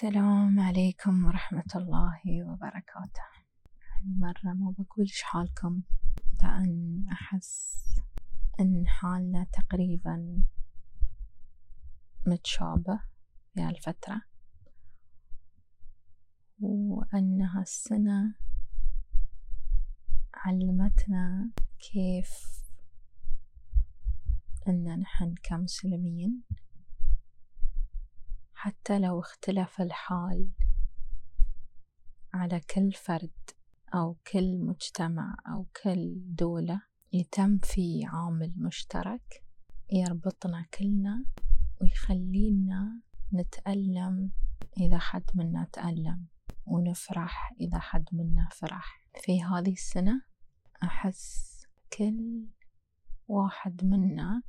السلام عليكم ورحمة الله وبركاته. هالمرة ما بقول إيش حالكم لأن أحس إن حالنا تقريبا متشابه في هالفترة وأن هالسنة علمتنا كيف إن نحن كمسلمين حتى لو اختلف الحال على كل فرد أو كل مجتمع أو كل دولة يتم في عامل مشترك يربطنا كلنا ويخلينا نتألم إذا حد منا تألم ونفرح إذا حد منا فرح. في هذه السنة أحس كل واحد منا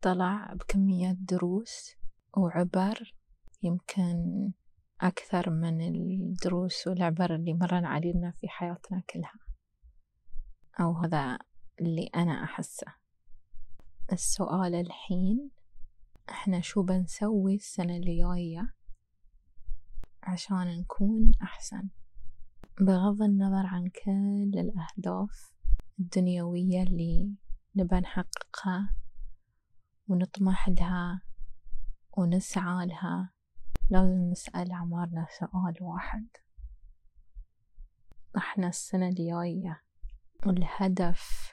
طلع بكمية دروس وعبر يمكن أكثر من الدروس والعبر اللي مرن علينا في حياتنا كلها. أو هذا اللي أنا أحسه. السؤال الحين إحنا شو بنسوي السنة اللي جاية عشان نكون أحسن؟ بغض النظر عن كل الأهداف الدنيوية اللي نبى نحققها ونطمح لها ونسعى لها. لازم نسأل عمارنا سؤال واحد. إحنا السنة الجاية الهدف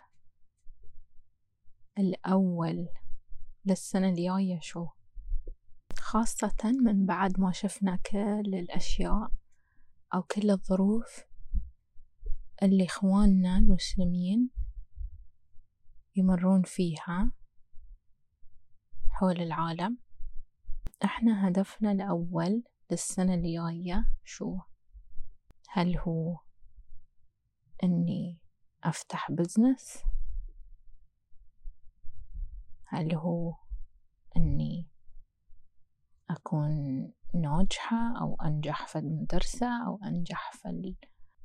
الأول للسنة الجاية شو؟ خاصة من بعد ما شفنا كل الأشياء أو كل الظروف اللي إخواننا المسلمين يمرون فيها حول العالم. إحنا هدفنا الأول للسنة الجاية شو؟ هل هو إني أفتح بزنس هل هو إني أكون ناجحة أو أنجح في المدرسة أو أنجح في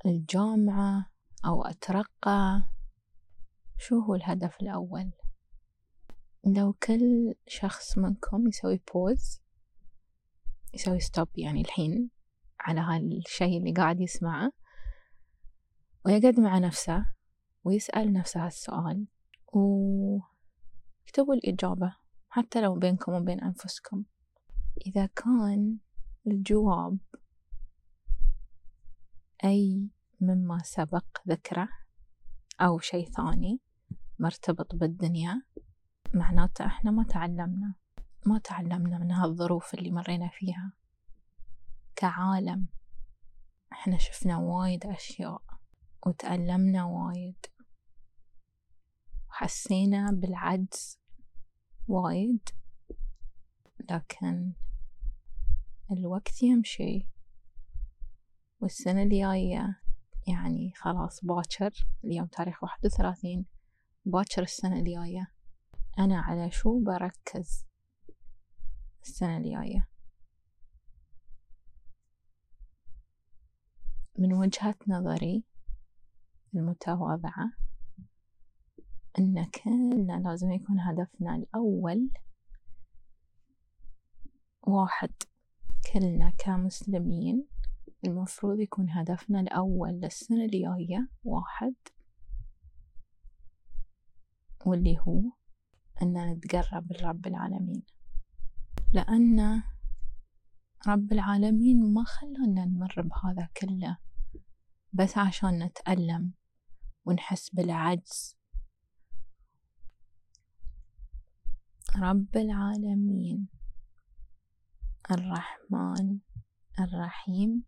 الجامعة أو أترقى؟ شو هو الهدف الأول؟ لو كل شخص منكم يسوي pause يسوي stop يعني الحين على هالشي اللي قاعد يسمعه ويقعد مع نفسه ويسأل نفسه هالسؤال ويكتبوا الإجابة حتى لو بينكم وبين أنفسكم. إذا كان الجواب أي مما سبق ذكره أو شيء ثاني مرتبط بالدنيا معناته إحنا ما تعلمنا. ما تعلمنا من هالظروف اللي مرينا فيها. كعالم إحنا شفنا وايد أشياء وتألمنا وايد. وحسينا بالعجز وايد. لكن الوقت يمشي. والسنة الجاية يعني خلاص باكر اليوم تاريخ واحد وثلاثين باكر السنة الجاية. أنا على شو بركز؟ السنة الجاية من وجهة نظري المتواضعة أن كلنا لازم يكون هدفنا الأول واحد كلنا كمسلمين المفروض يكون هدفنا الأول للسنة الجاية واحد واللي هو أن نتقرب لرب العالمين. لأن رب العالمين ما خلانا نمر بهذا كله بس عشان نتألم ونحس بالعجز. رب العالمين الرحمن الرحيم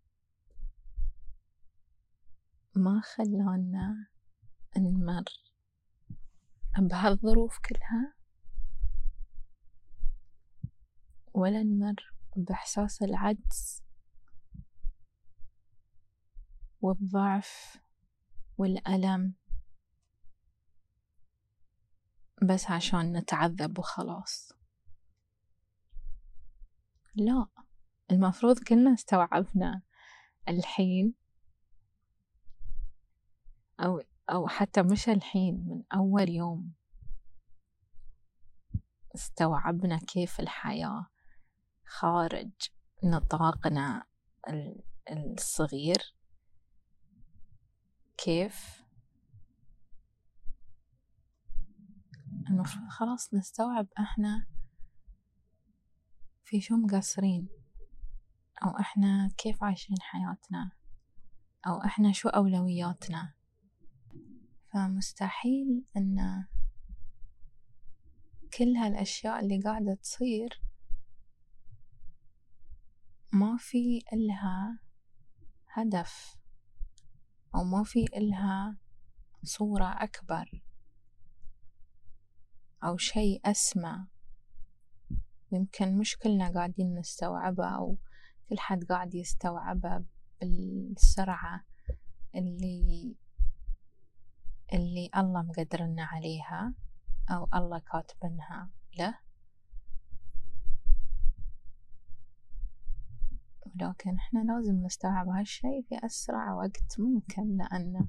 ما خلانا نمر بهالظروف كلها. ولا نمر بإحساس العجز والضعف والألم بس عشان نتعذب وخلاص. لا المفروض كلنا استوعبنا الحين أو أو حتى مش الحين من أول يوم استوعبنا كيف الحياة خارج نطاقنا الصغير. كيف؟ المفروض خلاص نستوعب إحنا في شو مقصرين أو إحنا كيف عايشين حياتنا أو إحنا شو أولوياتنا. فمستحيل أن كل هالأشياء اللي قاعدة تصير ما في إلها هدف أو ما في إلها صورة أكبر أو شيء أسمى. يمكن مش كلنا قاعدين نستوعبه أو كل حد قاعد يستوعبه بالسرعة اللي اللي الله مقدرنا عليها أو الله كاتبنها له. ولكن إحنا لازم نستوعب هالشي في أسرع وقت ممكن لأن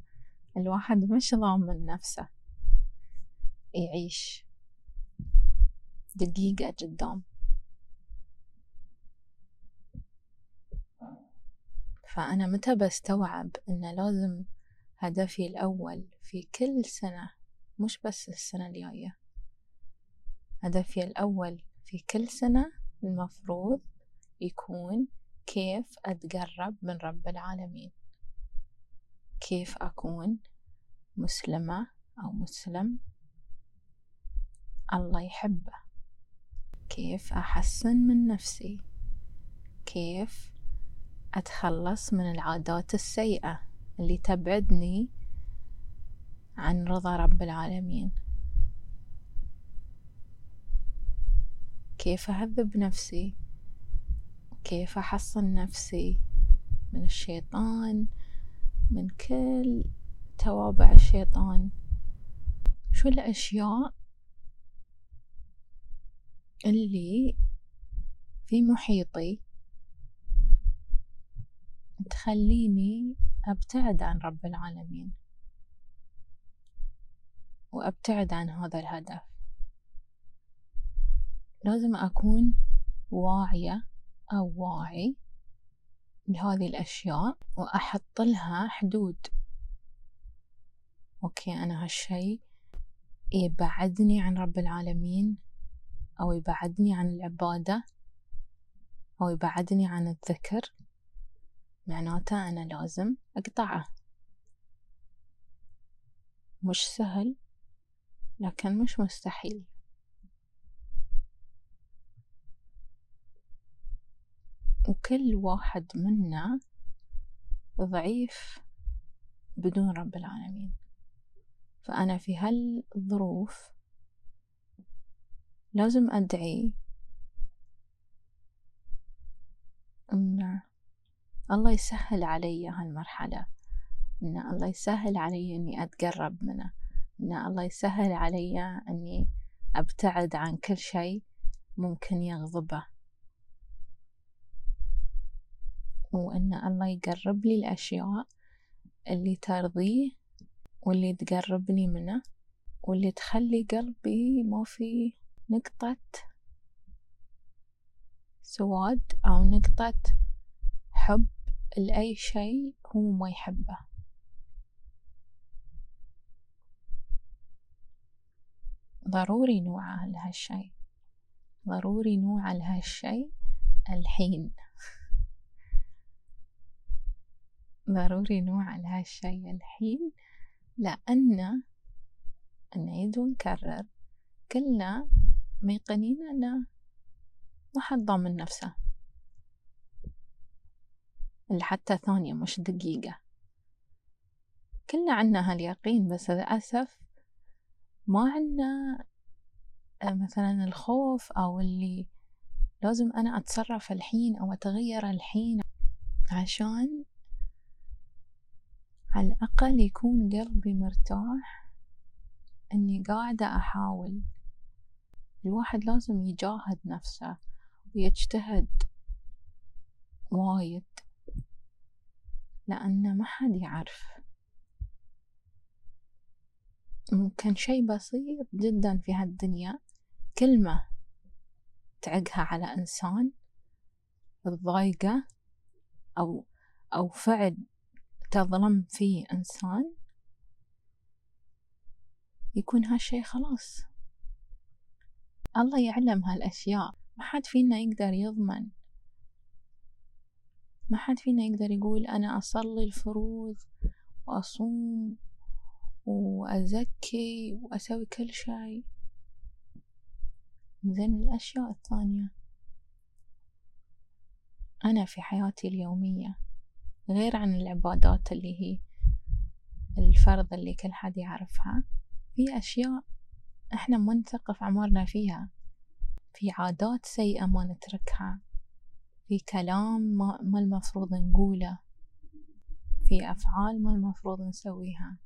الواحد مش ضامن نفسه يعيش دقيقة قدام. فأنا متى بستوعب إن لازم هدفي الأول في كل سنة مش بس السنة الجاية هدفي الأول في كل سنة المفروض يكون كيف أتقرب من رب العالمين؟ كيف أكون مسلمة أو مسلم؟ الله يحبه. كيف أحسن من نفسي؟ كيف أتخلص من العادات السيئة اللي تبعدني عن رضا رب العالمين؟ كيف أهذب نفسي؟ كيف أحصن نفسي من الشيطان من كل توابع الشيطان؟ شو الأشياء اللي في محيطي تخليني أبتعد عن رب العالمين وأبتعد عن هذا الهدف؟ لازم أكون واعية أو واعي لهذه الأشياء وأحط لها حدود. أوكي أنا هالشي يبعدني عن رب العالمين أو يبعدني عن العبادة أو يبعدني عن الذكر معناته أنا لازم أقطعه. مش سهل لكن مش مستحيل. وكل واحد منا ضعيف بدون رب العالمين. فأنا في هالظروف لازم أدعي أن الله يسهل علي هالمرحلة إن الله يسهل علي إني أتقرب منه إن الله يسهل علي إني أبتعد عن كل شيء ممكن يغضبه. وإن الله يقرب لي الأشياء اللي ترضيه واللي تقربني منه واللي تخلي قلبي ما في نقطة سواد أو نقطة حب لأي شيء هو ما يحبه. ضروري نوعى لهالشي ضروري نوعى لهالشي الحين. ضروري نوعى لهالشي الحين لأن نعيد ونكرر كلنا ميقنين أن ما حد ضامن نفسه. لحتى ثانية مش دقيقة. كلنا عنا هاليقين بس للأسف ما عنا آه، مثلا الخوف أو اللي لازم أنا أتصرف الحين أو أتغير الحين عشان على الأقل يكون قلبي مرتاح إني قاعدة أحاول. الواحد لازم يجاهد نفسه ويجتهد وايد لأن ما حد يعرف. ممكن شي بسيط جدا في هالدنيا كلمة تعقها على إنسان تضايقه أو أو فعل تظلم فيه إنسان يكون هالشي خلاص. الله يعلم هالأشياء. ما حد فينا يقدر يضمن. ما حد فينا يقدر يقول أنا أصلي الفروض وأصوم وأزكي وأسوي كل شيء زين الأشياء الثانية. أنا في حياتي اليومية غير عن العبادات اللي هي الفرض اللي كل حد يعرفها في أشياء إحنا ما نثقف عمرنا فيها. في عادات سيئة ما نتركها. في كلام ما, ما المفروض نقوله. في أفعال ما المفروض نسويها.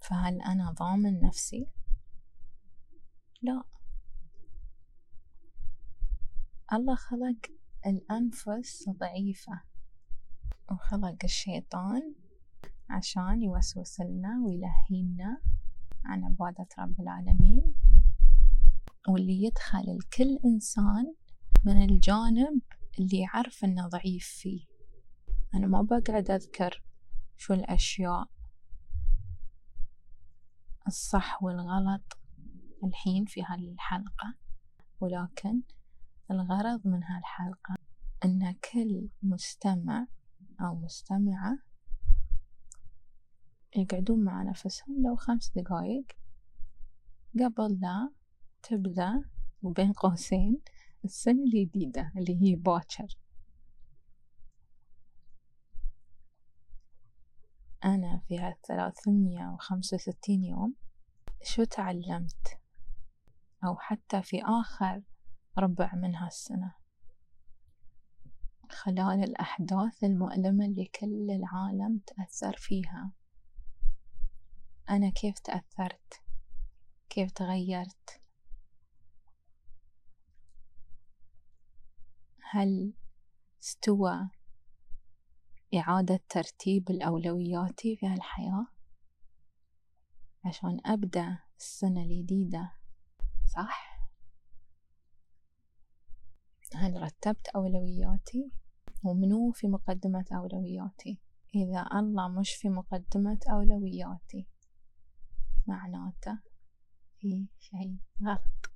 فهل أنا ضامن نفسي؟ لا. الله خلق الأنفس ضعيفة. وخلق الشيطان عشان يوسوس لنا ويلهينا عن عبادة رب العالمين واللي يدخل لكل إنسان من الجانب اللي يعرف إنه ضعيف فيه. أنا ما بقعد أذكر شو الأشياء الصح والغلط الحين في هالحلقة ولكن الغرض من هالحلقة أن كل مستمع أو مستمعة يقعدون مع نفسهم لو خمس دقايق قبل لا تبدأ وبين قوسين السنة الجديدة اللي هي باكر أنا في هالثلاثمية وخمسة وستين يوم شو تعلمت؟ أو حتى في آخر ربع من هالسنة. خلال الأحداث المؤلمة اللي كل العالم تأثر فيها. أنا كيف تأثرت؟ كيف تغيرت؟ هل استوى إعادة ترتيب الأولوياتي في هالحياة؟ عشان أبدأ السنة الجديدة صح؟ هل رتبت أولوياتي؟ ومنو في مقدمة أولوياتي؟ إذا الله مش في مقدمة أولوياتي معناته في شيء غلط.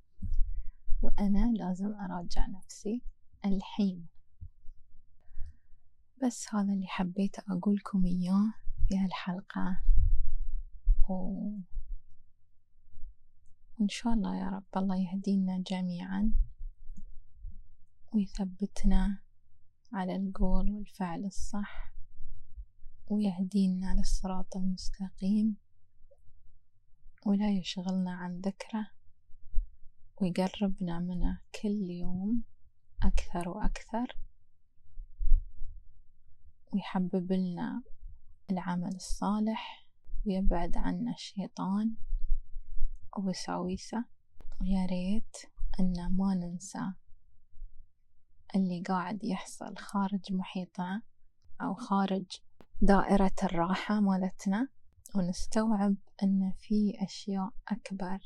وأنا لازم أراجع نفسي الحين. بس هذا اللي حبيت أقولكم إياه في هالحلقة. و... وإن شاء الله يا رب الله يهدينا جميعا. ويثبتنا على القول والفعل الصح ويهدينا للصراط المستقيم ولا يشغلنا عن ذكره ويقربنا منه كل يوم أكثر وأكثر ويحبب لنا العمل الصالح ويبعد عنا الشيطان ووساويسه ويا ريت أن ما ننسى اللي قاعد يحصل خارج محيطنا أو خارج دائرة الراحة مالتنا ونستوعب أن في أشياء أكبر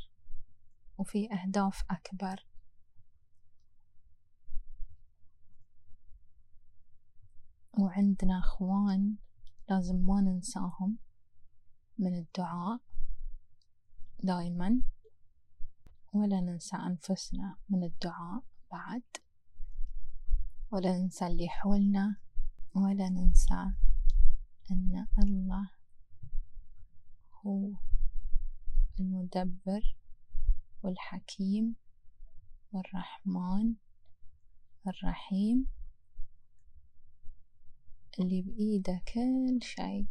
وفي أهداف أكبر. وعندنا أخوان لازم ما ننساهم من الدعاء دايما ولا ننسى أنفسنا من الدعاء بعد. ولا ننسى اللي حولنا ولا ننسى أن الله هو المدبر والحكيم والرحمن الرحيم اللي بإيده كل شي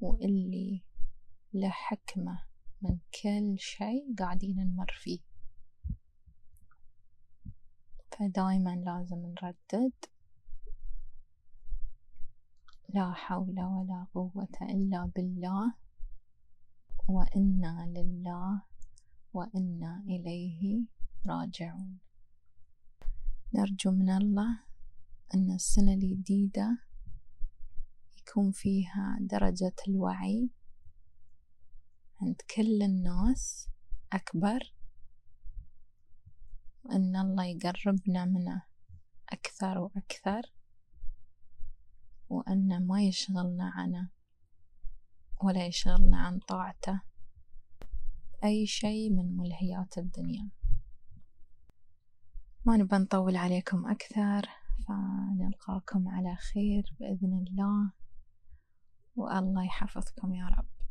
واللي له حكمة من كل شي قاعدين نمر فيه. فدايما لازم نردد. لا حول ولا قوة إلا بالله وإنا لله وإنا إليه راجعون. نرجو من الله أن السنة الجديدة يكون فيها درجة الوعي عند كل الناس أكبر. وأن الله يقربنا منه أكثر وأكثر وأن ما يشغلنا عنه ولا يشغلنا عن طاعته. أي شيء من ملهيات الدنيا. ما نبى نطول عليكم أكثر فنلقاكم على خير بإذن الله والله يحفظكم يا رب.